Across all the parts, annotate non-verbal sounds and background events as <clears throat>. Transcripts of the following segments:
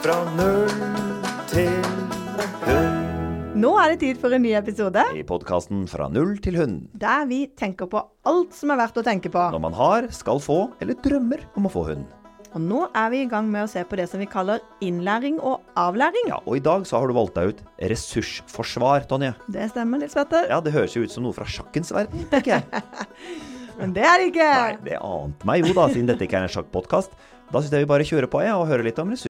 Fra null til hund. Nå er det tid for en ny episode I podkasten Fra null til hund. der vi tenker på alt som er verdt å tenke på. Når man har, skal få eller drømmer om å få hund. Og nå er vi i gang med å se på det som vi kaller innlæring og avlæring. Ja, Og i dag så har du valgt deg ut ressursforsvar, Tonje. Det stemmer, Nils Petter. Ja, det høres jo ut som noe fra sjakkens verden, tenker jeg. <laughs> Men det er det ikke. Nei, det ante meg jo da, siden dette ikke er en sjakkpodkast. Da syns jeg vi bare kjører på, jeg, og hører litt om ressurs...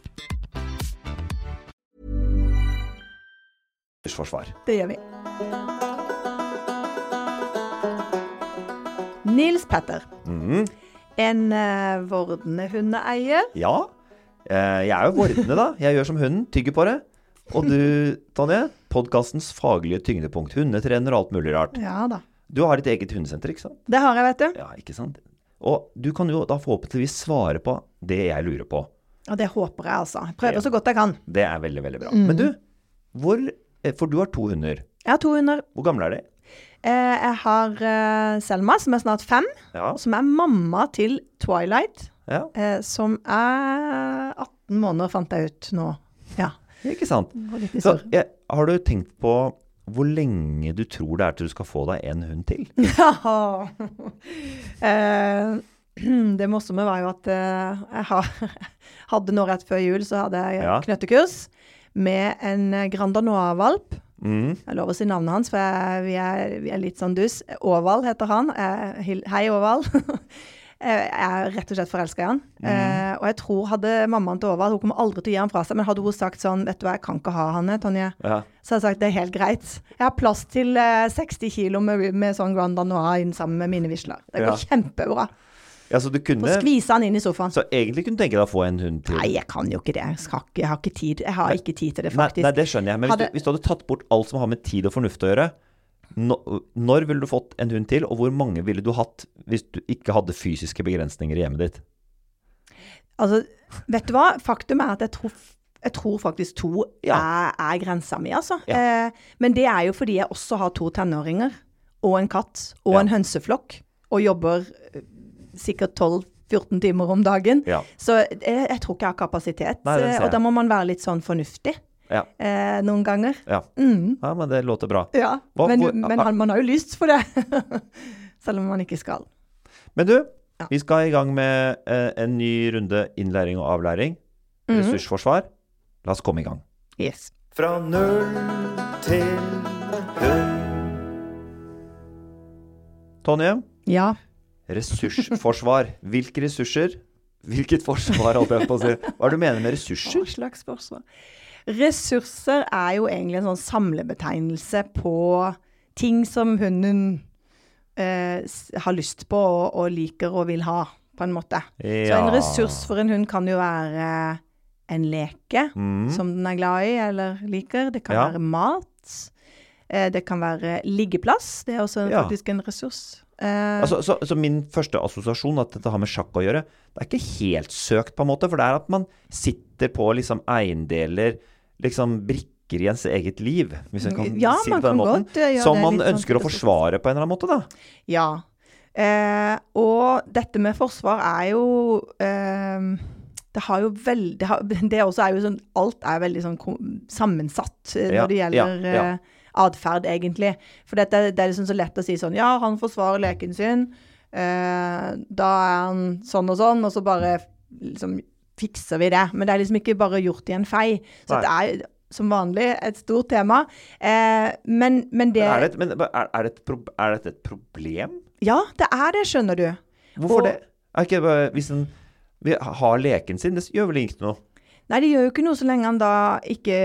ressursforsvar. Det gjør vi. Nils Petter. Mm. En uh, vordende hundeeier. Ja, Uh, jeg er jo vordende, da. Jeg gjør som hunden, tygger på det. Og du, Tonje, podkastens faglige tyngdepunkt. Hundetrener og alt mulig rart. Ja da. Du har ditt eget hundesenter, ikke sant? Det har jeg, vet du. Ja, ikke sant? Og du kan jo da forhåpentligvis svare på det jeg lurer på. Og det håper jeg, altså. Jeg prøver så godt jeg kan. Det er veldig, veldig bra. Mm. Men du, hvor For du har to hunder. Jeg har to hunder. Hvor gamle er de? Eh, jeg har eh, Selma, som er snart fem. Ja. Som er mamma til Twilight, ja. eh, som er 18 måneder, fant jeg ut nå. Ja. Ikke sant? Så jeg, har du tenkt på hvor lenge du tror det er til du skal få deg en hund til? <laughs> Ja. <laughs> Eh, <clears throat> det morsomme var jo at eh, jeg <laughs> hadde nå rett før jul, så hadde jeg knøttekurs med en Granda Grand Danois-valp. Mm. Jeg lover å si navnet hans, for jeg, vi, er, vi er litt sånn dus. Åval heter han. Eh, Hei, Oval. <laughs> Eh, jeg er rett og slett forelska i han. Eh, og jeg tror hadde mammaen til Åval Hun kommer aldri til å gi han fra seg, men hadde hun sagt sånn Vet du hva, jeg kan ikke ha han, Tonje. Ja. Så hadde jeg sagt det er helt greit. Jeg har plass til eh, 60 kilo med, med sånn Grand Danois sammen med mine visler. Det går Ja. kjempebra. Ja, så du Få kunne skvise han inn i sofaen. Så egentlig kunne du tenke deg å få en hund til? Nei, jeg kan jo ikke det. Jeg, skal jeg har ikke tid. Jeg har ikke tid til det, faktisk. nei, det skjønner jeg. Men hvis, Hadde- du, hvis du hadde tatt bort alt som har med tid og fornuft å gjøre, no, når ville du fått en hund til, og hvor mange ville du hatt hvis du ikke hadde fysiske begrensninger i hjemmet ditt? Altså, vet du hva? Faktum er at jeg tror, jeg tror faktisk to Ja. er, er grensa mi, altså. Ja. Eh, men det er jo fordi jeg også har to tenåringer, og en katt, og Ja. en hønseflokk, og jobber eh, sikkert 12-14 timer om dagen. Ja. Så jeg, jeg tror ikke jeg har kapasitet. Nei, og da må man være litt sånn fornuftig Ja. eh, noen ganger. Ja. Mm, ja, men det låter bra. ja. Hva- men hvor- men han, man har jo lyst for det. <laughs> Selv om man ikke skal. Men du, Ja. vi skal i gang med eh, en ny runde innlæring og avlæring. Ressursforsvar. La oss komme i gang. Yes. Fra null til hund. Tonje, Ja. Ressursforsvar. Hvilke ressurser? Hvilket forsvar, holdt jeg på å si. Hva er det du mener med ressurser? Hva slags forsvar? Ressurser er jo egentlig en sånn samlebetegnelse på ting som hunden eh, har lyst på og, og liker og vil ha, på en måte. Så en ressurs for en hund kan jo være en leke Mm. som den er glad i eller liker. Det kan Ja. være mat. Eh, det kan være liggeplass. Det er også Ja. faktisk en ressurs. Eh, Altså, så, så min første assosiasjon at dette har med sjakk å gjøre, det er ikke helt søkt, på en måte. For det er at man sitter på liksom eiendeler, liksom brikker i ens eget liv, hvis jeg kan Ja, si det på den måten. godt, ja, som man ønsker sånn ønsker å forsvare på en eller annen måte, da. Ja. Eh, og dette med forsvar er jo eh, Det har jo veldig det, <laughs> det også er jo sånn Alt er veldig sånn sammensatt eh, Ja, når det ja, gjelder ja. Atferd, egentlig. For dette, det er liksom så lett å si sånn Ja, han forsvarer leken sin. Eh, da er han sånn og sånn, og så bare liksom fikser vi det. Men det er liksom ikke bare gjort i en fei. Så Nei. det er som vanlig et stort tema. Eh, men, men det Men er, det men er, er, det et, pro- er dette et problem? Ja, det er det, skjønner du. Hvorfor Og- det? Er ikke, bare- hvis en har leken sin, det gjør vel ikke noe? Nei, det gjør jo ikke noe så lenge han da ikke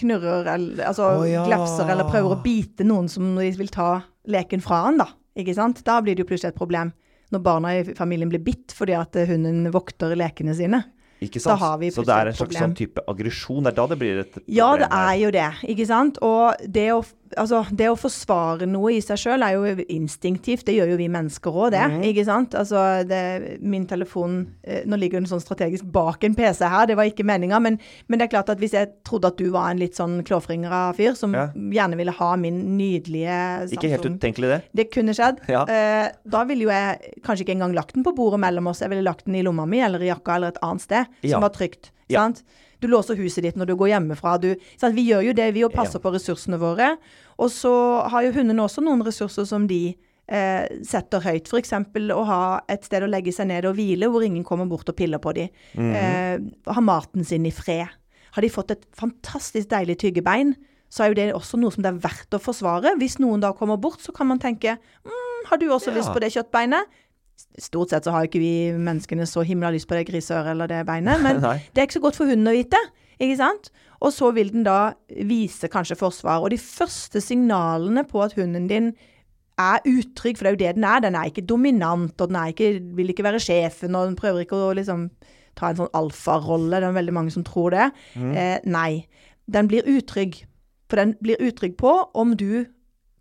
knurrer eller altså oh, ja. glefser eller prøver å bite noen som vil ta leken fra han, da. Ikke sant? Da blir det jo plutselig et problem. Når barna i familien blir bitt fordi at hunden vokter lekene sine. Ikke Da sant? har vi så det er en slags sånn type aggresjon. Det er da det blir et problem. Ja, det er jo det, ikke sant? Og det å, altså, det å forsvare noe i seg sjøl er jo instinktivt. Det gjør jo vi mennesker òg, det. Mm. Ikke sant? Altså, det, min telefon eh, Nå ligger den sånn strategisk bak en PC her, det var ikke meninga. Men, men det er klart at hvis jeg trodde at du var en litt sånn klåfringra fyr som Ja. gjerne ville ha min nydelige Ikke helt Samsung utenkelig, det. det kunne skjedd. Ja. Eh, da ville jo jeg kanskje ikke engang lagt den på bordet mellom oss. Jeg ville lagt den i lomma mi eller i jakka eller et annet sted Ja. som var trygt. Sant? Du låser huset ditt når du går hjemmefra. Du, sant? Vi gjør jo det, vi og passer Ja. på ressursene våre. Og så har jo hundene også noen ressurser som de eh, setter høyt. F.eks. å ha et sted å legge seg ned og hvile hvor ingen kommer bort og piller på dem. Mhm. eh, ha maten sin i fred. Har de fått et fantastisk deilig tyggebein, så er jo det også noe som det er verdt å forsvare. Hvis noen da kommer bort, så kan man tenke mm, har du også Ja. lyst på det kjøttbeinet? Stort sett så har ikke vi menneskene så himla lyst på det griseøret eller det beinet, <laughs> men det er ikke så godt for hunden å vite. Ikke sant? Og så vil den da vise kanskje forsvar. Og de første signalene på at hunden din er utrygg, for det er jo det den er. Den er ikke dominant, og den er ikke, vil ikke være sjefen, og den prøver ikke å liksom ta en sånn alfarolle. Det er veldig mange som tror det. Eh, nei. Den blir utrygg. For den blir utrygg på om du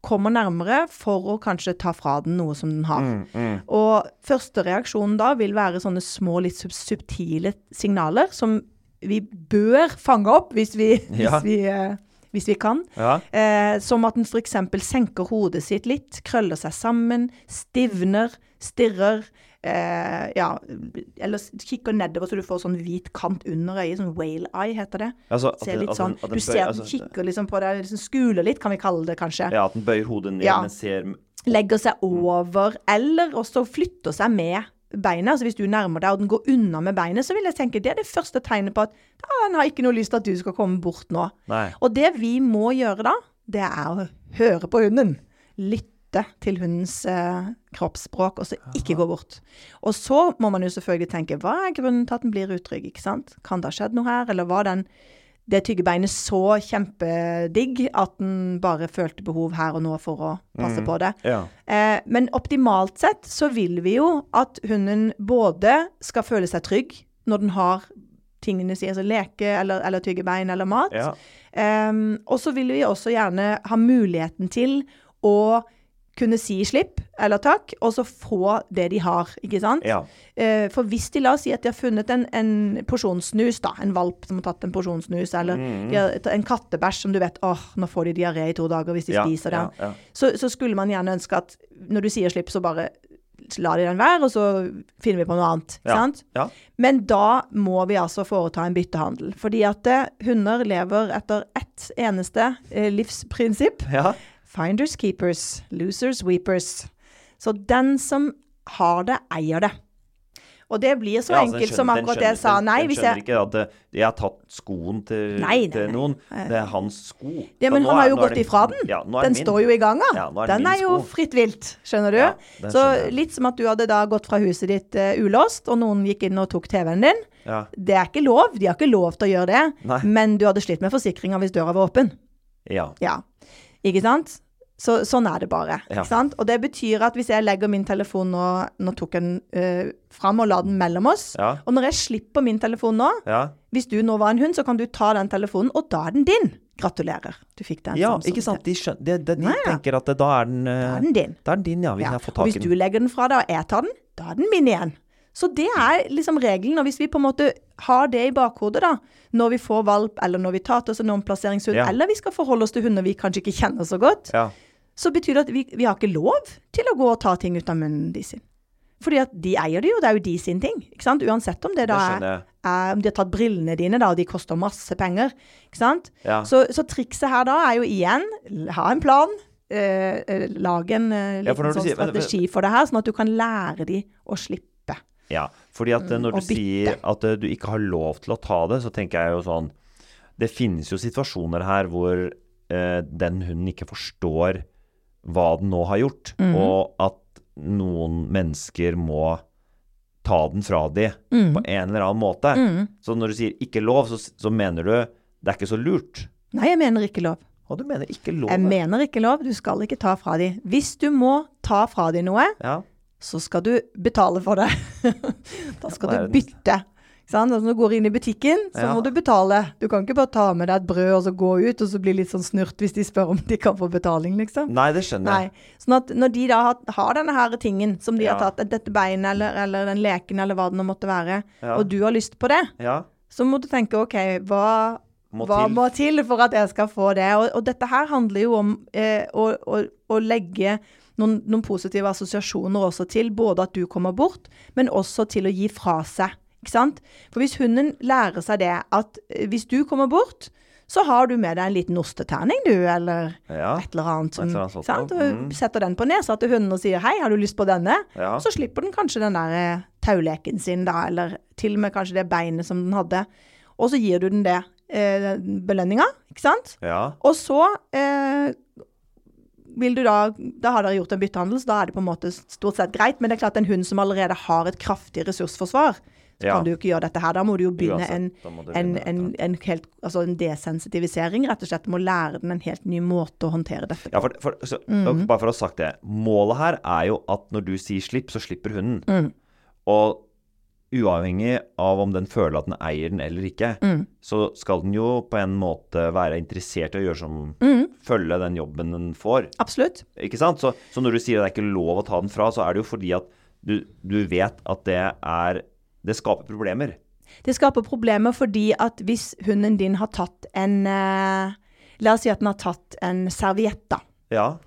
kommer nærmere for å kanskje ta fra den noe som den har. Mm, mm. Og første reaksjonen da vil være sånne små, litt subtile signaler som vi bør fange opp hvis vi, <laughs> Ja. hvis vi, eh, hvis vi kan. Ja. Eh, som at den f.eks. senker hodet sitt litt, krøller seg sammen, stivner, stirrer. Eh, ja, eller kikker nedover så du får sånn hvit kant under øyet, sånn whale eye heter det. Altså, Ser litt den- sånn, den du ser altså, kikker liksom på deg, liksom skuler litt, kan vi kalle det kanskje. Ja, at den bøyer hodet ned, Ja. men ser legger seg over, eller også flytter seg med beinet. Altså hvis du nærmer deg og den går unna med beinet, så vil jeg tenke det er det første tegnet på at ah, den har ikke noe lyst til at du skal komme bort nå. Nei. Og det vi må gjøre da, det er å høre på hunden. Lytte til hundens eh, kroppsspråk, og så ikke gå bort. Og så må man jo selvfølgelig tenke, hva er grunnen til at den blir utrygg, ikke sant? Kan det ha skjedd noe her, eller var den det tyggebeinet så kjempedigg at den bare følte behov her og nå for å passe mm, på det? Ja. Eh, men optimalt sett så vil vi jo at hunden både skal føle seg trygg når den har tingene sine, altså leke eller, eller tyggebein eller mat. Ja. Em, og så vil vi også gjerne ha muligheten til å kunne si slipp eller takk, og så få det de har, ikke sant? ja. Eh, for hvis de, la oss si at de har funnet en, en porsjonssnus, da, en valp som har tatt en porsjonssnus, eller mm. en kattebæsj som du vet, åh, nå får de diaré i to dager hvis de ja. spiser den. Ja. Så, så skulle man gjerne ønske at når du sier slipp, så bare la de den være, og så finner vi på noe annet. Ikke sant? Men da må vi altså foreta en byttehandel. Fordi at eh, hunder lever etter ett eneste eh, livsprinsipp. ja. Finders keepers, losers weepers. Så den som har det, eier det. Og det blir så Ja, altså, enkelt som skjønner- som akkurat det jeg sa. den- Nei, den hvis skjønner jeg ikke at det, jeg har tatt skoen til, Nei, nei, til noen. Det er hans sko. Ja, men han har jo gått ifra den. Ja, Den min. står jo i gang, da. Ja, er den er jo sko. fritt vilt, skjønner du. Ja, den så litt som at du hadde da gått fra huset ditt uh, ulåst, og noen gikk inn og tok TV-en din. Ja. Det er ikke lov. De har ikke lov til å gjøre det. Men du hadde slitt med forsikringa hvis døra var åpen. ja. Ja. Ikke sant? Så, sånn er det bare. Ja. Og det betyr at hvis jeg legger min telefon nå Nå tok jeg den uh, fram og la den mellom oss. Ja. Og når jeg slipper min telefon nå, Ja. hvis du nå var en hund, så kan du ta den telefonen, og da er den din. Gratulerer. Du fikk den. ja, ikke sant. De, skjøn, de, de, de tenker at det, da er den Da eh, er den din. Da er den din, ja. Hvis Og hvis du legger den fra deg, og jeg tar den, da er den min igjen. Så det er liksom regelen. Og hvis vi på en måte har det i bakhodet, da, når vi får valp, eller når vi tar til oss en omplasseringshund, Ja. eller vi skal forholde oss til hunder vi kanskje ikke kjenner så godt, Ja. så betyr det at vi, vi har ikke lov til å gå og ta ting ut av munnen de sin. Fordi at de eier det jo, det er jo de sin ting. ikke sant? Uansett om det da Det er, er Om de har tatt brillene dine, da, og de koster masse penger. ikke sant? Ja. Så, så trikset her da er jo igjen ha en plan. Eh, eh, en eh, liten sånn sier- men- men- strategi for det her, sånn at du kan lære de å slippe. Ja, fordi at eh, når Mm, du sier at eh, du ikke har lov til å ta det, så tenker jeg jo sånn Det finnes jo situasjoner her hvor eh, den hunden ikke forstår hva den nå har gjort, mm. og at noen mennesker må ta den fra de Mm. på en eller annen måte. Mm. Så når du sier 'ikke lov', så, så mener du det er ikke så lurt. Nei, jeg mener ikke lov. Og du mener ikke lov? Jeg mener ikke lov. Du skal ikke ta fra de. Hvis du må ta fra de noe, Ja. Så skal du betale for det. <laughs> da skal Ja, du bytte. Altså, når du går inn i butikken, så Ja. må du betale. Du kan ikke bare ta med deg et brød og så gå ut, og så bli litt sånn snurt hvis de spør om de kan få betaling, liksom. Nei, det skjønner Nei. jeg. Sånn at når de da har, har denne her tingen som de Ja. har tatt, dette beinet eller, eller den leken eller hva det nå måtte være, Ja. og du har lyst på det, Ja. så må du tenke OK, hva Må hva til. må til for at jeg skal få det? Og, og dette her handler jo om eh, å, å, å legge noen, noen positive assosiasjoner også til både at du kommer bort, men også til å gi fra seg. Ikke sant? For hvis hunden lærer seg det at eh, hvis du kommer bort, så har du med deg en liten osteterning, du, eller Ja. et eller annet. Som, ikke sant? Mm. setter den på nesa til hunden og sier 'hei, har du lyst på denne?' Ja. Så slipper den kanskje den der eh, tauleken sin, da, eller til og med kanskje det beinet som den hadde. Og så gir du den det eh, belønninga, ikke sant? ja. Og så eh, du da Da har dere gjort en byttehandel, så da er det på en måte stort sett greit. Men det er klart en hund som allerede har et kraftig ressursforsvar, så Ja. kan du jo ikke gjøre dette her. Da må du jo begynne en, en, en, en, helt, altså en desensitivisering, rett og slett. Du må lære den en helt ny måte å håndtere dette på. Ja, for, for, så, Mm. Bare for å ha sagt det. Målet her er jo at når du sier slipp, så slipper hunden. Mm. Og uavhengig av om den føler at den eier den eller ikke, Mm. så skal den jo på en måte være interessert i å gjøre som Mm. Følge den jobben den får. Absolutt. Ikke sant? Så, så når du sier at det er ikke lov å ta den fra, så er det jo fordi at du, du vet at det er Det skaper problemer. Det skaper problemer fordi at hvis hunden din har tatt en eh, La oss si at den har tatt en serviett, da. Ja.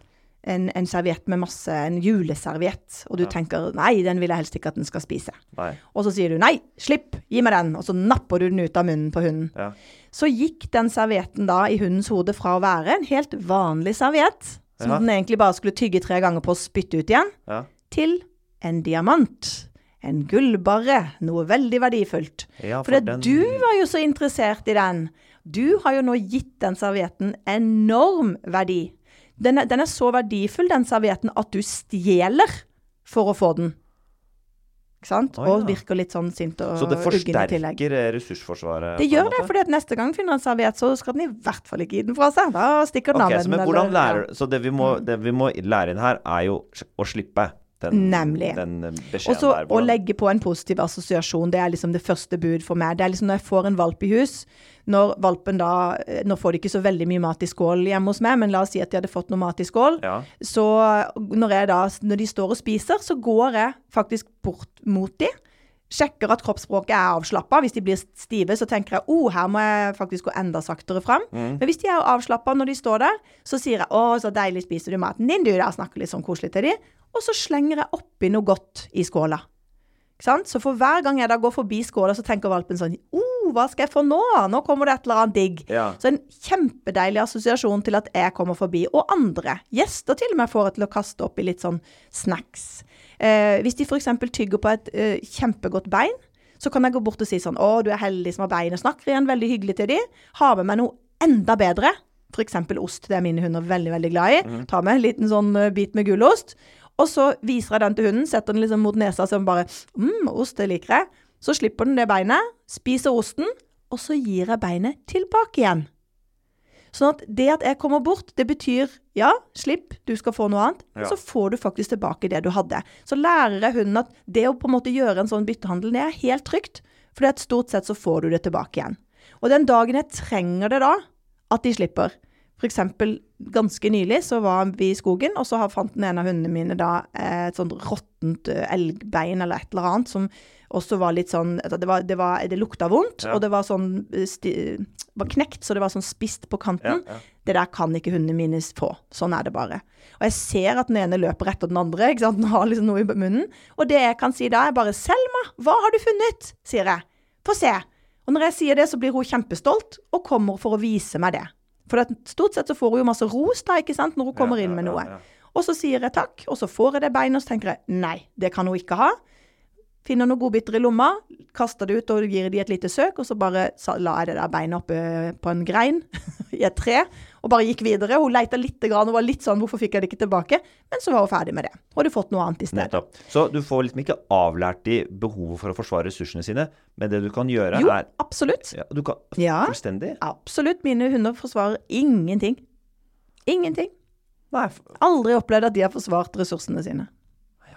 En, en serviett med masse En juleserviett. Og du tenker nei, den vil jeg helst ikke at den skal spise. Nei. Og så sier du nei, slipp, gi meg den. Og så napper du den ut av munnen på hunden. Ja. Så gikk den servietten da i hundens hode fra å være en helt vanlig serviett, som Ja. den egentlig bare skulle tygge tre ganger på og spytte ut igjen, Ja. til en diamant. En gullbarre. Noe veldig verdifullt. Ja, For for den- du var jo så interessert i den. Du har jo nå gitt den servietten enorm verdi. Den er, den er så verdifull, den servietten, at du stjeler for å få den. Ikke sant? Å, Og virker litt sånn sint og uggen i tillegg. Så det forsterker eh, ressursforsvaret? Det gjør det, for neste gang finner en serviett, så skal den i hvert fall ikke gi den fra seg. Da stikker den okay, av så, men den, eller- lærer. Så det vi, må, det vi må lære inn her, er jo å slippe den, Nemlig. den eh, Og så å legge på en positiv assosiasjon, det er liksom det første bud for meg. Det er liksom når jeg får en valp i hus, når valpen da eh, Nå får de ikke så veldig mye mat i skål hjemme hos meg, men la oss si at de hadde fått noe mat i skål. Ja. Så når, da, når de står og spiser, så går jeg faktisk bort mot de. Sjekker at kroppsspråket er avslappa. Hvis de blir stive, så tenker jeg oh, her må jeg faktisk gå enda saktere fram. Mm. Men hvis de er avslappa når de står der, så sier jeg 'Å, så deilig spiser du maten din, du', da. Snakker litt sånn koselig til de. Og så slenger jeg oppi noe godt i skåla. Så for hver gang jeg da går forbi skåla, så tenker valpen sånn oh, hva skal jeg få nå? Nå kommer det et eller annet digg'. Ja. Så en kjempedeilig assosiasjon til at jeg kommer forbi, og andre. Gjester til og med får jeg til å kaste oppi litt sånn snacks. Eh, hvis de f.eks. tygger på et eh, kjempegodt bein, så kan jeg gå bort og si sånn 'Å, du er heldig som har bein, og Snakker igjen veldig hyggelig til de. Har med meg noe enda bedre. F.eks. ost. Det er mine hunder veldig, veldig glad i. Ta med en liten sånn eh, bit med gulost. Og så viser jeg den til hunden, setter den liksom mot nesa som bare 'Mm, ost, det liker jeg'. Så slipper den det beinet, spiser osten, og så gir jeg beinet tilbake igjen. Sånn at det at jeg kommer bort, det betyr ja, slipp, du skal få noe annet. Men Ja. så får du faktisk tilbake det du hadde. Så lærer jeg hunden at det å på en måte gjøre en sånn byttehandel, det er helt trygt. For stort sett så får du det tilbake igjen. Og den dagen jeg trenger det da, at de slipper. Eksempel ganske nylig så var vi i skogen, og så fant den ene av hundene mine da eh, et sånt råttent eh, elgbein eller et eller annet som også var litt sånn Det, var, det, var, det lukta vondt, Ja. og det var sånn eh, sti, var knekt, så det var sånn spist på kanten. Ja, ja. Det der kan ikke hundene mine få. Sånn er det bare. Og jeg ser at den ene løper etter den andre. ikke sant? Den har liksom noe i munnen. Og det jeg kan si da, er bare 'Selma, hva har du funnet?' sier jeg. Få se. Og når jeg sier det, så blir hun kjempestolt og kommer for å vise meg det. For det, stort sett så får hun jo masse ros da, ikke sant, når hun kommer inn med noe. Og så sier jeg takk, og så får jeg det beinet, og så tenker jeg nei, det kan hun ikke ha. Finner noen godbiter i lomma, kaster det ut og gir de et lite søk, og så bare la jeg det der beinet oppe på en grein <laughs> i et tre, og bare gikk videre. Hun leita litt og var litt sånn 'hvorfor fikk jeg det ikke tilbake?' Men så var hun ferdig med det. Og hadde fått noe annet i stedet. Nettopp. Så du får liksom ikke avlært de behovet for å forsvare ressursene sine, men det du kan gjøre, Jo, er absolutt. ja, Du kan Ja. Fullstendig? Absolutt. Mine hunder forsvarer ingenting. Ingenting. Nei, Aldri opplevd at de har forsvart ressursene sine.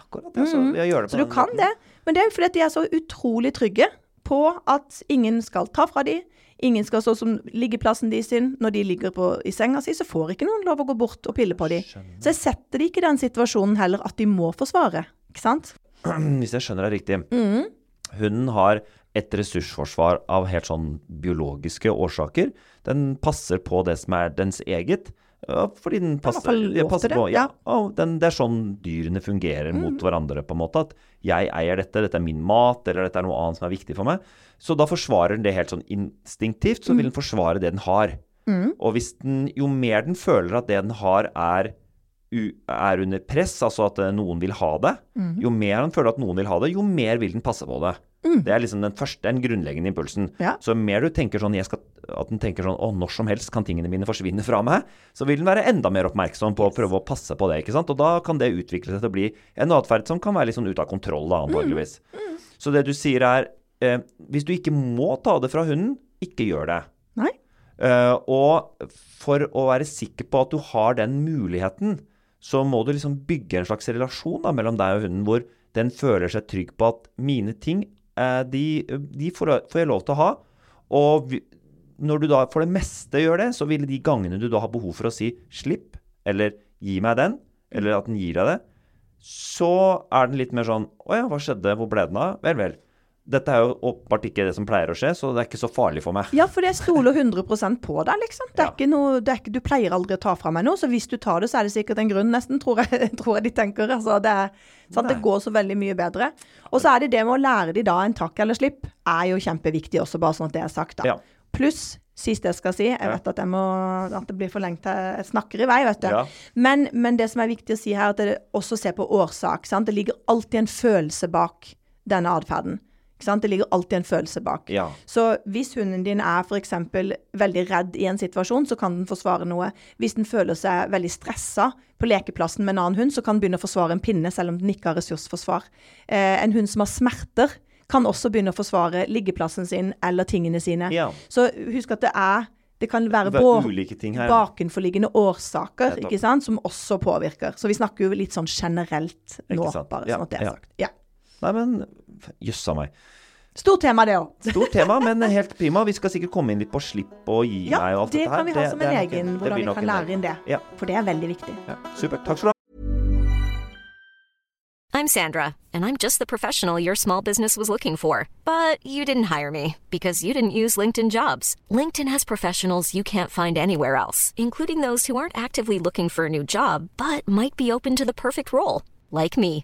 akkurat. Så, det på Mm. Så du kan det. Men det er jo fordi de er så utrolig trygge på at ingen skal ta fra dem. Ingen skal stå som liggeplassen de sin. Når de ligger på, i senga si, så får ikke noen lov å gå bort og pille på dem. Så jeg setter de ikke i den situasjonen heller at de må forsvare. Ikke sant? <clears throat> Hvis jeg skjønner deg riktig. Hunden har et ressursforsvar av helt sånn biologiske årsaker. Den passer på det som er dens eget. Fordi den passer, ja, passer på ja. Mm. den, Det er sånn dyrene fungerer mot hverandre, på en måte. At jeg eier dette, dette er min mat, eller dette er noe annet som er viktig for meg. Så da forsvarer den det helt sånn instinktivt. Så vil Mm. den forsvare det den har. Og hvis den, jo mer den føler at det den har, er er under press, altså at eh, noen vil ha det, Mm. jo mer han føler at noen vil ha det, jo mer vil den passe på det. Det er liksom den første, den grunnleggende impulsen. Mm. Ja. Så mer du tenker sånn, jeg skal, at den tenker sånn å, når som helst kan tingene mine forsvinne fra meg, så vil den være enda mer oppmerksom på å prøve å passe på det. ikke sant? Og da kan det utvikle seg til å bli en atferd som kan være litt sånn ute av kontroll, da, antageligvis. Så det du sier er, eh, hvis du ikke må ta det fra hunden, ikke gjør det. Nei? Eh, og for å være sikker på at du har den muligheten, så må du liksom bygge en slags relasjon da, mellom deg og hunden, hvor den føler seg trygg på at mine ting, de, de får, får jeg lov til å ha. Og vi, når du da for det meste gjør det, så vil de gangene du da har behov for å si 'slipp', eller 'gi meg den', eller at den gir deg det, så er den litt mer sånn 'Å ja, hva skjedde? Hvor ble den av?' Vel, vel. Dette er jo åpenbart ikke det som pleier å skje, så det er ikke så farlig for meg. Ja, for jeg stoler 100 på deg, liksom. Det er Ja. ikke noe, det er ikke, du pleier aldri å ta fra meg noe, så hvis du tar det, så er det sikkert en grunn, nesten, tror jeg, <laughs> tror jeg de tenker. Altså, det, er, sant? det går så veldig mye bedre. Og så er det det med å lære de da en takk eller slipp, er jo kjempeviktig også, bare sånn at det er sagt, da. Ja. Pluss, sist jeg skal si, jeg vet at, jeg må, at det blir for lengt jeg snakker i vei, vet du. Ja. Men, men det som er viktig å si her, er at det også se på årsak. Sant? Det ligger alltid en følelse bak denne atferden. Det ligger alltid en følelse bak. Ja. Så hvis hunden din er f.eks. veldig redd i en situasjon, så kan den forsvare noe. Hvis den føler seg veldig stressa på lekeplassen med en annen hund, så kan den begynne å forsvare en pinne, selv om den ikke har ressursforsvar. Eh, en hund som har smerter, kan også begynne å forsvare liggeplassen sin eller tingene sine. Ja. Så husk at det er det kan være både bakenforliggende årsaker ikke sant, som også påvirker. Så vi snakker jo litt sånn generelt nå, bare sånn at det er sagt. Ja. Nei, men jøssa meg. Stort tema, det òg. Stort tema, men helt prima. Vi skal sikkert komme inn litt på slipp og gi Ja, meg og alt det dette her. Ja, det kan vi ha som en egen, hvordan vi kan lære inn det. Ja. For det er veldig viktig. Ja, supert. Takk skal du ha. I'm Sandra, and I'm just the professional your small business was looking for. But you didn't hire me because you didn't use LinkedIn jobs. LinkedIn has professionals you can't find anywhere else, including those who aren't actively looking for a new job but might be open to the perfect role, like me.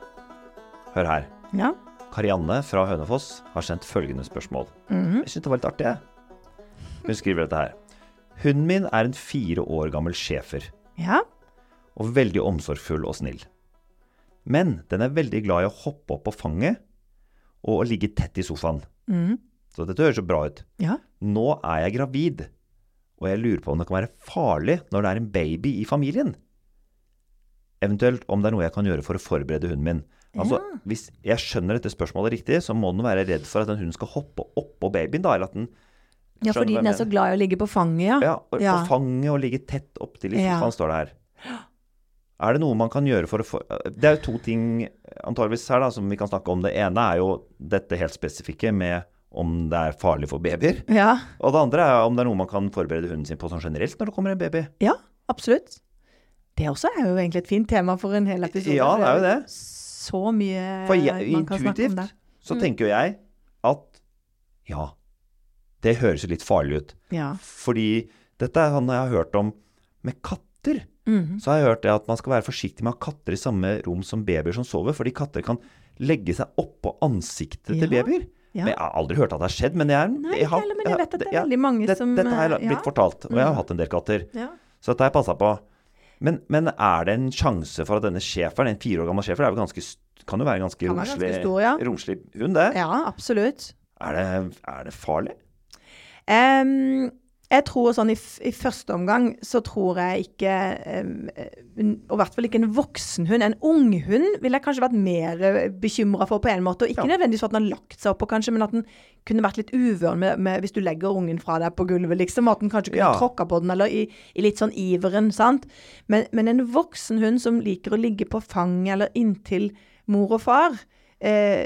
Hør her. Ja. Karianne fra Hønefoss har sendt følgende spørsmål. Mhm. Jeg syns det var litt artig, jeg. Hun skriver dette her. Hunden min er en fire år gammel schæfer, ja. og veldig omsorgsfull og snill. Men den er veldig glad i å hoppe opp på fanget og å ligge tett i sofaen. Mm. Så dette høres jo bra ut. ja. Nå er jeg gravid, og jeg lurer på om det kan være farlig når det er en baby i familien. Eventuelt om det er noe jeg kan gjøre for å forberede hunden min. Altså, Hvis jeg skjønner dette spørsmålet riktig, så må den være redd for at den hunden skal hoppe oppå babyen. da, eller at den ja, fordi den er så glad i å ligge på fanget, ja. ja, og Ja. på fanget og ligge tett opptil i Ja. sofaen, står det her. Er det noe man kan gjøre for å få Det er jo to ting antageligvis her da, som vi kan snakke om. Det ene er jo dette helt spesifikke med om det er farlig for babyer. Ja, Og det andre er om det er noe man kan forberede hunden sin på sånn generelt når det kommer en baby. ja absolutt. Det også er jo egentlig et fint tema for en hel episode. Ja, det er jo det. Så mye For jeg, man kan snakke om intuitivt så så tenker jo jeg at ja, det høres jo litt farlig ut. Ja. Fordi dette er sånn jeg har hørt om med katter. Mhm. Så har jeg hørt det at man skal være forsiktig med å ha katter i samme rom som babyer som sover, fordi katter kan legge seg oppå ansiktet til babyer. ja. Men jeg har aldri hørt at det har skjedd, men jeg, Nei, jeg har, heller, men jeg vet at det er ja, veldig mange det, som, Dette har jeg eh, blitt ja. fortalt, og jeg har Mhm. hatt en del katter. Ja. Så dette har jeg passa på. Men, men er det en sjanse for at denne schæferen, en fire år gammel schæfer, er kan jo være en ganske romslig, ganske stor, ja. romslig hund, det? ja, absolutt. Er det, er det farlig? Em, jeg tror sånn i, i første omgang så tror jeg ikke Og i hvert fall ikke en voksen hund. En unghund ville jeg kanskje vært mer bekymra for på en måte. Og ikke Ja. nødvendigvis for at den har lagt seg oppå, kanskje, men at den kunne vært litt uvøren med, med, hvis du legger ungen fra deg på gulvet, liksom. At den kanskje kunne Ja. tråkka på den, eller i, i litt sånn iveren, sant. Men, men en voksen hund som liker å ligge på fanget eller inntil mor og far, eh,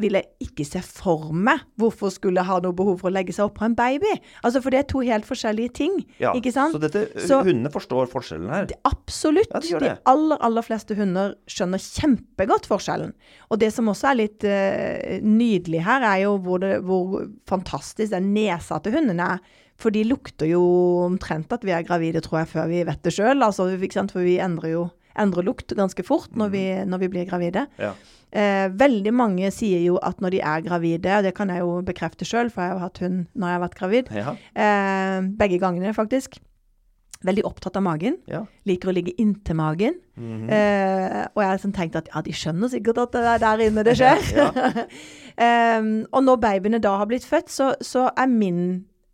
vil jeg ikke se for meg hvorfor skulle jeg ha noe behov for å legge seg oppå en baby. Altså, For det er to helt forskjellige ting. Ja, ikke sant? Så dette, Så- hundene forstår forskjellen her. Det- Absolutt. Ja, de de aller, aller fleste hunder skjønner kjempegodt forskjellen. Og det som også er litt uh, nydelig her, er jo hvor, det, hvor fantastisk den nesa til hundene er. For de lukter jo omtrent at vi er gravide, tror jeg, før vi vet det sjøl. Altså. For vi endrer jo endrer lukt ganske fort når vi, når vi blir gravide. Ja. Eh, veldig mange sier jo at når de er gravide, og det kan jeg jo bekrefte sjøl, for jeg har hatt hund når jeg har vært gravid, Ja. eh, begge gangene faktisk, veldig opptatt av magen. Ja. Liker å ligge inntil magen. Mhm. eh, og jeg har sånn tenkt at ja, de skjønner sikkert at det er der inne det <laughs> skjer. um, <laughs> og når babyene da har blitt født, så, så er min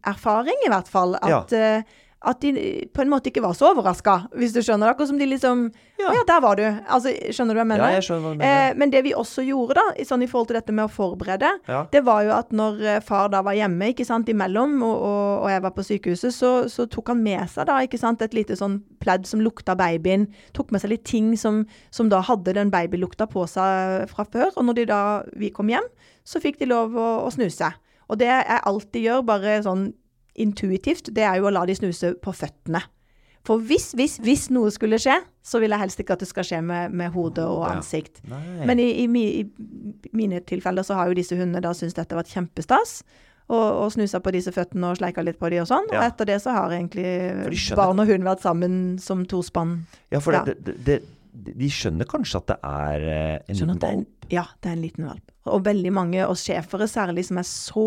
erfaring i hvert fall at, eh, at de på en måte ikke var så overraska, hvis du skjønner. Akkurat som de liksom Å ja, der var du. Altså, skjønner du hva jeg mener? Ja, jeg skjønner hva du mener. Eh, men det vi også gjorde, da, i, sånn i forhold til dette med å forberede, Ja. det var jo at når eh, far da var hjemme, ikke sant, imellom, og, og, og jeg var på sykehuset, så, så tok han med seg da, ikke sant, et lite sånn pledd som lukta babyen. Tok med seg litt ting som, som da hadde den babylukta på seg fra før. Og når de da, vi kom hjem, så fikk de lov å, å snuse. Og det jeg alltid gjør, bare sånn intuitivt, det er jo å la de snuse på føttene. For hvis, hvis, hvis noe skulle skje, så vil jeg helst ikke at det skal skje med, med hode og ansikt. Ja. Men i, i, i mine tilfeller så har jo disse hundene da syntes dette har vært kjempestas. Og, og snusa på disse føttene og sleika litt på de og sånn. Ja. Og etter det så har egentlig barn og hund vært sammen som to spann. Ja, for Ja. Det, det, de skjønner kanskje at det er eh, en Skjønner liten valp? ja, det er en liten valp. Og veldig mange, og schæfere særlig, som er så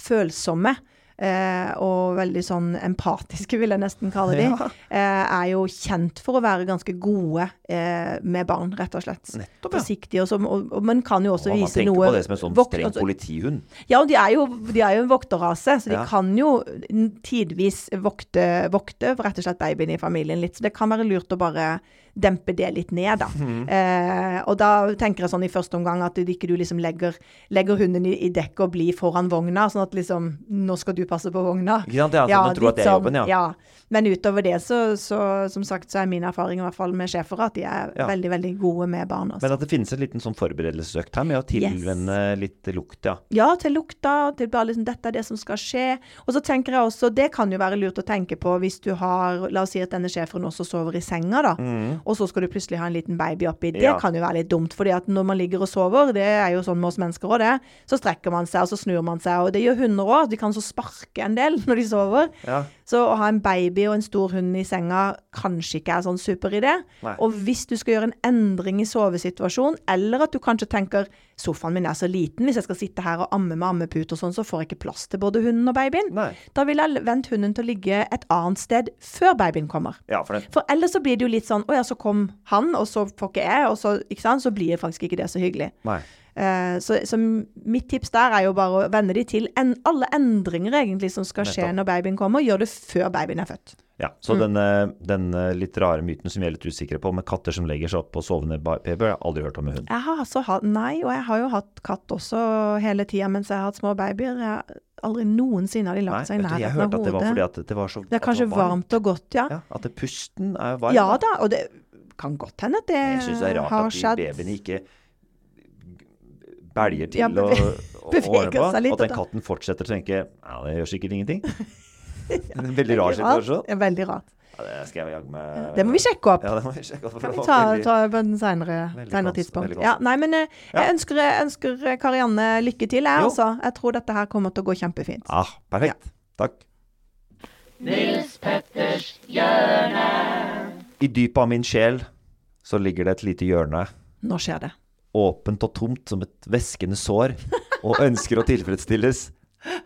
følsomme. Eh, og veldig sånn empatiske, vil jeg nesten kalle de. <laughs> Ja. Eh, er jo kjent for å være ganske gode eh, med barn, rett og slett. Nettopp, ja. Forsiktige, og, så, og, og man kan jo også Og man vise tenker noe på det som en sånn streng altså- politihund. Ja, og de er jo, de er jo en vokterrase, så de Ja. kan jo tidvis vokte, vokte rett og slett babyen i familien litt. Så det kan være lurt å bare dempe det litt ned, da. Mm. Eh, og da tenker jeg sånn i første omgang at du ikke du liksom legger, legger hunden i, i dekket og blir foran vogna, sånn at liksom Nå skal du passe på vogna. Ikke sant? Ja, så du tror at det er jobben, ja. ja. Men utover det, så, så som sagt, så er min erfaring i hvert fall med sjefer at de er Ja. veldig, veldig gode med barn. Også. Men at det finnes en liten sånn forberedelsesøkt her med å tilvenne litt lukt, ja. Ja, til lukta, til bare liksom dette er det som skal skje. Og så tenker jeg også, det kan jo være lurt å tenke på hvis du har, la oss si at denne sjeferen også sover i senga da, og så skal du plutselig ha en liten baby oppi. Det. Ja. kan jo være litt dumt, fordi at når man ligger og sover, det er jo sånn med oss mennesker også det, så strekker man seg, og så snur man seg, og det gjør hunder også, de kan så sparke en del <laughs> når de sover. Ja. Så å ha en baby og en stor hund i senga kanskje ikke er sånn superidé. Og hvis du skal gjøre en endring i sovesituasjonen, eller at du kanskje tenker sofaen min er så liten, hvis jeg skal sitte her og amme med ammepute og sånn, så får jeg ikke plass til både hunden og babyen. Nei. Da vil jeg vente hunden til å ligge et annet sted før babyen kommer. Ja, for det. For ellers så blir det jo litt sånn, å ja, så kom han, og så får ikke jeg, og så, ikke sant, så blir faktisk ikke det så hyggelig. nei. Eh, så, så mitt tips der er jo bare å venne de til en, alle endringer egentlig som skal skje når babyen kommer. Gjør det før babyen er født. Ja, Mm. så denne, denne litt rare myten som vi er litt usikre på, med katter som legger seg opp på sovende baby babyer, har jeg aldri hørt om med hund. Jeg har altså hatt, nei, og jeg har jo hatt katt også hele tida mens jeg har hatt små babyer. Jeg aldri noensinne har de lagt seg i nærheten av hodet. jeg hørte at det var fordi at det var så Det er kanskje det var varmt og godt, ja. Ja, at det pusten er varm. Ja da, og det kan godt hende at det Jeg syns det er rart har at de babyene ikke belger til Ja, beve- å beveger ordne på. litt, Og at den katten fortsetter å tenke ja, det gjør sikkert ingenting. <laughs> En veldig rar situasjon. Ja, veldig rart. Ja, det skal jeg jaggu meg Det må vi sjekke opp. Ja, det må vi sjekke opp. Kan vi ta, veldig- ta på en senere, senere tidspunkt. Ja, nei, men jeg, jeg ønsker, ønsker eh, Karianne lykke til, jeg, Jo. altså. Jeg tror dette her kommer til å gå kjempefint. Ah, perfekt. Takk. Nils Petters hjørne. I dypet av min sjel så ligger det et lite hjørne, Nå skjer det. Åpent og tomt som et væskende sår, og ønsker å tilfredsstilles.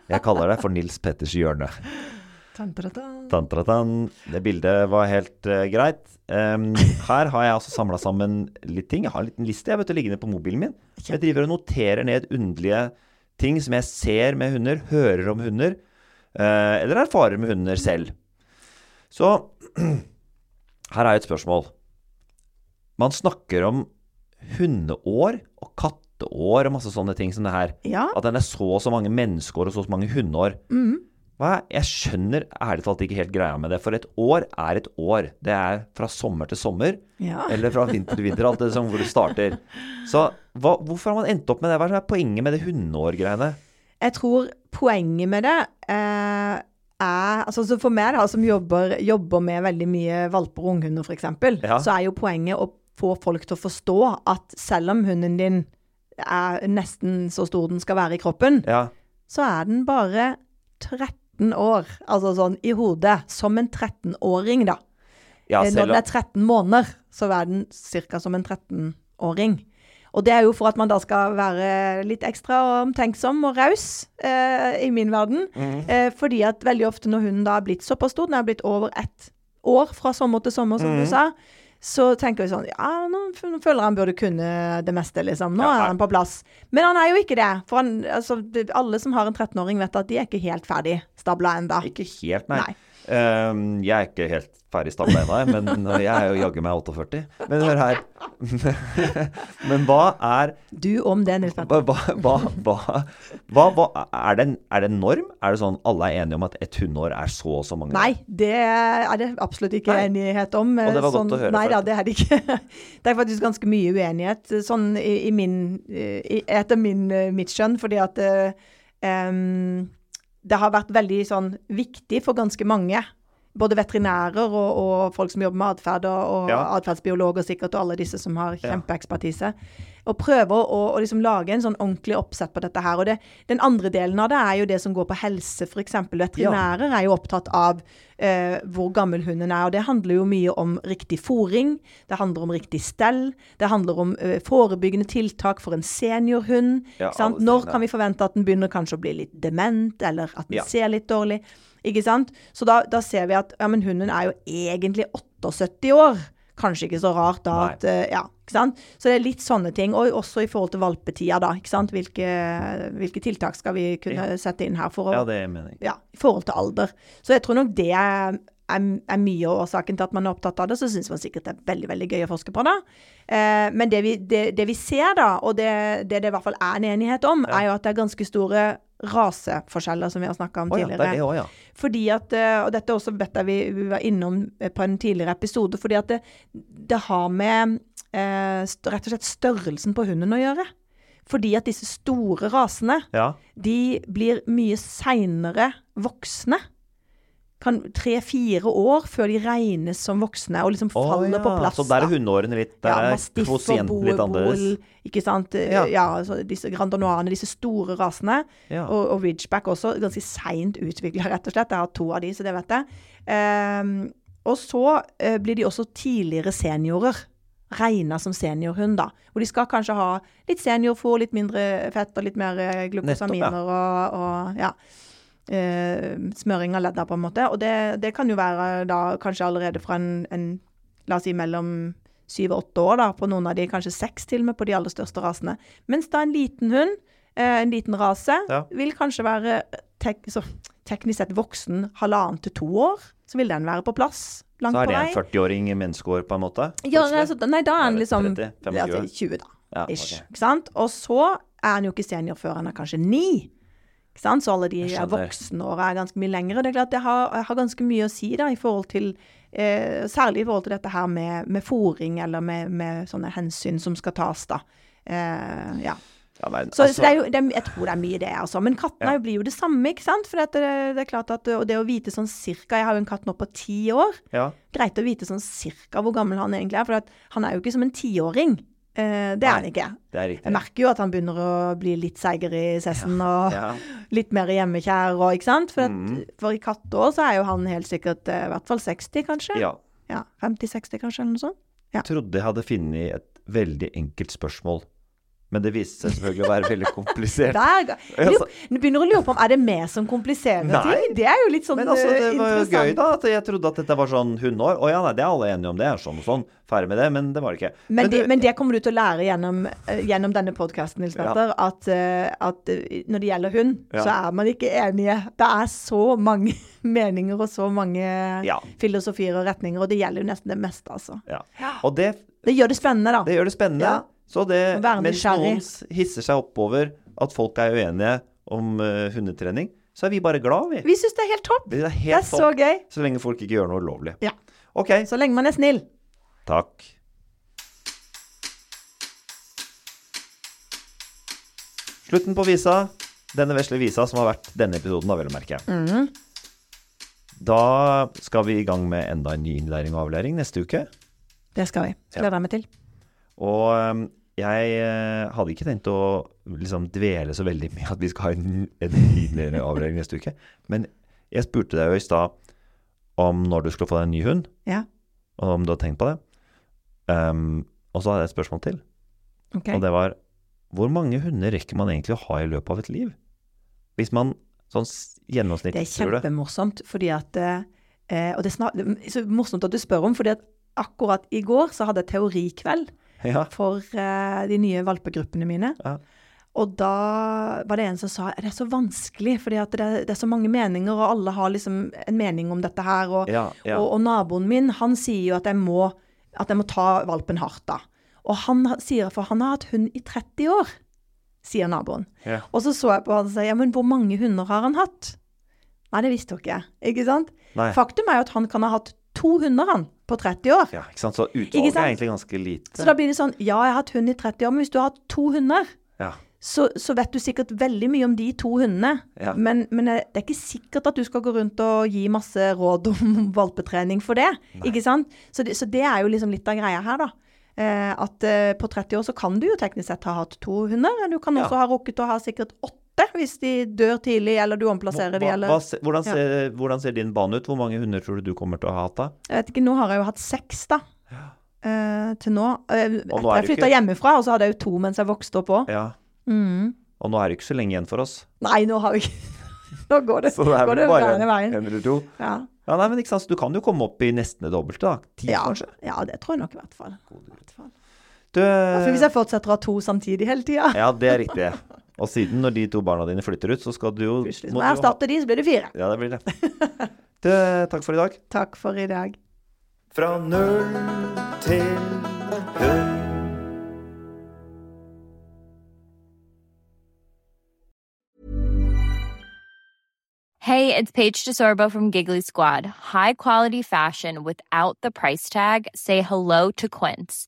Jeg kaller det for Nils Petters hjørne. Tan-ta-tan. Det bildet var helt uh, greit. Um, her har jeg altså samla sammen litt ting. Jeg har en liten liste jeg vet du, liggende på mobilen min. Jeg driver og noterer ned underlige ting som jeg ser med hunder, hører om hunder, uh, eller erfarer med hunder selv. Så <clears throat> her er et spørsmål. Man snakker om hundeår og katteår og masse sånne ting som det her. Ja. At den er så og så mange menneskeår og så og så mange hundeår. Er, jeg skjønner ærlig talt ikke helt greia med det. For et år er et år. Det er fra sommer til sommer. Ja. <laughs> Eller fra vinter til vinter. Alt det som hvor du starter. Så hva, hvorfor har man endt opp med det? Hva er poenget med det hundeårgreiene? Jeg tror poenget med det eh, er altså så For meg, da, som jobber, jobber med veldig mye valper og unghunder, f.eks., Ja. så er jo poenget å få folk til å forstå at selv om hunden din er nesten så stor den skal være i kroppen, Ja. så er den bare 13 år. Altså sånn i hodet. Som en 13-åring, da. ja Eh, Når den er 13 måneder, så er den ca. som en 13-åring. Og det er jo for at man da skal være litt ekstra omtenksom og raus, eh, i min verden. Mm. Eh, fordi at veldig ofte når hunden da er blitt såpass stor, den er blitt over ett år fra sommer til sommer, som mm. du sa, så tenker vi sånn Ja, nå føler han burde kunne det meste, liksom. Nå er han på plass. Men han er jo ikke det. For han, altså, alle som har en 13-åring, vet at de er ikke helt ferdig stabla ennå. Ikke helt, nei. Nei. Ehm, jeg er ikke helt ferdig stabla ennå, men jeg er jo jaggu meg 48. Men hør her. <laughs> men hva er Du om det, Nils Petter. hva, hva, hva, hva, er, det en, er det en norm? Er det sånn alle er enige om at et hundeår er så og så mange? Nei, det er det absolutt ikke Nei. enighet om. Og det var godt sånn, å høre, Nei ja, da, det er det ikke. <laughs> Det er faktisk ganske mye uenighet sånn i, i min i, Etter min, eh, mitt skjønn, fordi at eh, em, det har vært veldig sånn viktig for ganske mange. Både veterinærer og, og folk som jobber med atferd, og, og Ja. atferdsbiologer sikkert, og alle disse som har Ja. Og prøver å, å liksom lage en sånn ordentlig oppsett på dette her. Og det, den andre delen av det er jo det som går på helse, f.eks. Veterinærer er jo opptatt av eh, hvor gammel hunden er. Og det handler jo mye om riktig fòring, det handler om riktig stell, det handler om eh, forebyggende tiltak for en seniorhund. Ja, sant? Når kan vi forvente at den begynner kanskje å bli litt dement, eller at den Ja. ser litt dårlig? Ikke sant? Så da, da ser vi at ja, men hunden er jo egentlig 78 år. Kanskje ikke så rart da at eh, Ja, ikke sant? Så det er litt sånne ting. Og også i forhold til valpetida, da. ikke sant? Hvilke, hvilke tiltak skal vi kunne sette inn her for å Ja, det er meningen. ja, i forhold til alder. Så jeg tror nok det er, er, er mye av årsaken til at man er opptatt av det. Så syns man sikkert det er veldig veldig gøy å forske på det. Eh, men det vi, det, det vi ser, da, og det, det det i hvert fall er en enighet om, er jo at det er ganske store raseforskjeller, som vi har snakka om Å ja, det tidligere. det også, ja. Fordi at, eh, og dette også vet jeg vi, vi var innom eh, på en tidligere episode, fordi at det, det har med eh, rett og slett størrelsen på hunden å gjøre. Fordi at disse store rasene, ja. de blir mye seinere voksne. Kan tre-fire år før de regnes som voksne og liksom faller faller ja. på plass. Så der er hundeårene litt Der Ja, er kvosienten litt annerledes. ikke sant. Ja. Ja, altså disse grandanoane, disse store rasene. Ja. Og, og Ridgeback også, ganske seint utvikla, rett og slett. Jeg har to av de, så det vet jeg. Um, og så uh, blir de også tidligere seniorer. Regna som seniorhund, da. Hvor de skal kanskje ha litt seniorfôr, litt mindre fett og litt mer eh, glukosaminer og, og ja. Eh, smøring av ledda, på en måte. Og det, det kan jo være da kanskje allerede fra en, en la oss si mellom syv og åtte år, da, på noen av de, kanskje seks til og med på de aller største rasene. Mens da en liten hund, eh, en liten rase, Ja. vil kanskje være tek så, teknisk sett voksen halvannen til to år. Så vil den være på plass langt Så er det en 40-åring i menneskeår, på en måte? Ja, altså, nei, da er han liksom 30, 25? altså, 20, da. Ja, Ish. ok. Ikke sant? Og så er han jo ikke senior før han er kanskje ni. Så alle de er skjønner. voksenåra er ganske mye lengre. Det er klart det har, har ganske mye å si da, i forhold til eh, Særlig i forhold til dette her med, med fòring eller med, med sånne hensyn som skal tas, da. Eh, ja. Ja, nei, Så, altså, så det er jo, det jeg tror det er mye det, altså. Men kattene Ja. blir jo det samme, ikke sant. For det, det er klart at og det å vite sånn cirka Jeg har jo en katt nå på ti år. ja. Greit å vite sånn cirka hvor gammel han egentlig er, for at han er jo ikke som en tiåring. Eh, det er han ikke. Det er Jeg merker jo at han begynner å bli litt seigere i sessen og Ja. <laughs> litt mer hjemmekjær og ikke sant. For, at, Mhm. for i katteår så er jo han helt sikkert eh, i hvert fall 60, kanskje. ja. Ja, 50-60 kanskje, eller noe sånt. Jeg trodde jeg hadde funnet et veldig enkelt spørsmål Men det viste seg selvfølgelig å være veldig komplisert. <laughs> Der, ga- Altså- Nå begynner å lure på om er det vi som kompliserer Nei. ting. Det er jo litt sånn interessant. Men altså, det eh, var jo gøy, da. At jeg trodde at dette var sånn hundeår. Å ja, nei, det er alle enige om. Det er sånn og sånn. Ferdig med det. Men det var det ikke. Men, det, du- men det kommer du til å lære gjennom, eh, gjennom denne podkasten, Nils Petter. At, eh, at når det gjelder hund, Ja. så er man ikke enige. Det er så mange <laughs> meninger og så mange Ja. filosofier og retninger, og det gjelder jo nesten det meste, altså. ja. Og det, Det gjør det spennende, da. det gjør det spennende. Så det, mens noen hisser seg oppover at folk er uenige om uh, hundetrening, så er vi bare glad, vi. Vi syns det er helt topp. Det er Det er topp, så gøy. Så lenge folk ikke gjør noe ulovlig. Ja. OK. Så lenge man er snill. Takk. Slutten på visa. Denne vesle visa som har vært denne episoden, da, vel å merke. Mm. Da skal vi i gang med enda en ny innlæring og avlæring neste uke. Det skal vi. Gleder jeg meg til. Og øhm, jeg øh, hadde ikke tenkt å liksom dvele så veldig med at vi skal ha en, en ny innlæring neste uke. Men jeg spurte deg jo i stad om når du skulle få deg en ny hund, Ja. og om du hadde tenkt på det. Um, og så hadde jeg et spørsmål til. Okay. Og det var hvor mange hunder rekker man egentlig å ha i løpet av et liv? Hvis man sånn gjennomsnitt Det er gjennomsnittlig tror det. kjempemorsomt, fordi at eh, Og det er, snart, det er så morsomt at du spør om, fordi at akkurat i går så hadde jeg teorikveld <laughs> Ja. for uh, de nye valpegruppene mine. Ja. Og da var det en som sa det er så vanskelig, fordi at det er, det er så mange meninger, og alle har liksom en mening om dette her. Og, Ja, og, og naboen min, han sier jo at jeg må, at jeg må ta valpen hardt, da. Og han sier, for han har hatt hund i 30 år, sier naboen. Ja. Og så så jeg på han og sa, ja, men hvor mange hunder har han hatt? Nei, det visste jo ikke jeg, ikke sant? Nei. Faktum er jo at han kan ha hatt to hunder, han, på 30 år. ja, ikke sant. Så utvalget er egentlig ganske lite. Så da blir det sånn, ja, jeg har hatt hund i 30 år, men hvis du har hatt to hunder, Ja. så, så vet du sikkert veldig mye om de to hundene. Ja. Men, men det er ikke sikkert at du skal gå rundt og gi masse råd om <laughs> valpetrening for det. Ikke sant? Så det, så det er jo liksom litt av greia her, da. Eh, at eh, på 30 år så kan du jo teknisk sett ha hatt to hunder. Du kan Ja. også ha rukket å ha sikkert åtte hvis de dør tidlig, eller du omplasserer Hva- eller hva hvordan, Ja. ser, hvordan ser din bane ut? Hvor mange hunder tror du du kommer til å ha hatt da? Jeg vet ikke, nå har jeg jo hatt seks, da. Uh, til nå. Uh, nå jeg flytta ikke- hjemmefra, og så hadde jeg jo to mens jeg vokste opp òg. Ja. Mm. Og nå er det ikke så lenge igjen for oss. Nei, nå har vi ikke <laughs> Nå går det, Så det går det bare veien. en eller to. Ja. Ja, nei, men ikke sant, så Du kan jo komme opp i nesten det dobbelte, da. Ti, Ja, kanskje. ja, det tror jeg nok i hvert fall. I hvert fall. Du, hvis jeg fortsetter å ha to samtidig hele tida, ja, det er riktig. <laughs> Og siden når de to barna dine flytter ut, så skal du jo plutselig må jeg du jo ha- erstatte de, så blir det fire. Ja, det blir det. <laughs> det. takk for i dag. Takk for i dag. Fra null til høy. Hey, it's Paige DeSorbo from Giggly Squad. High quality fashion without the price tag. Say hello to Quince.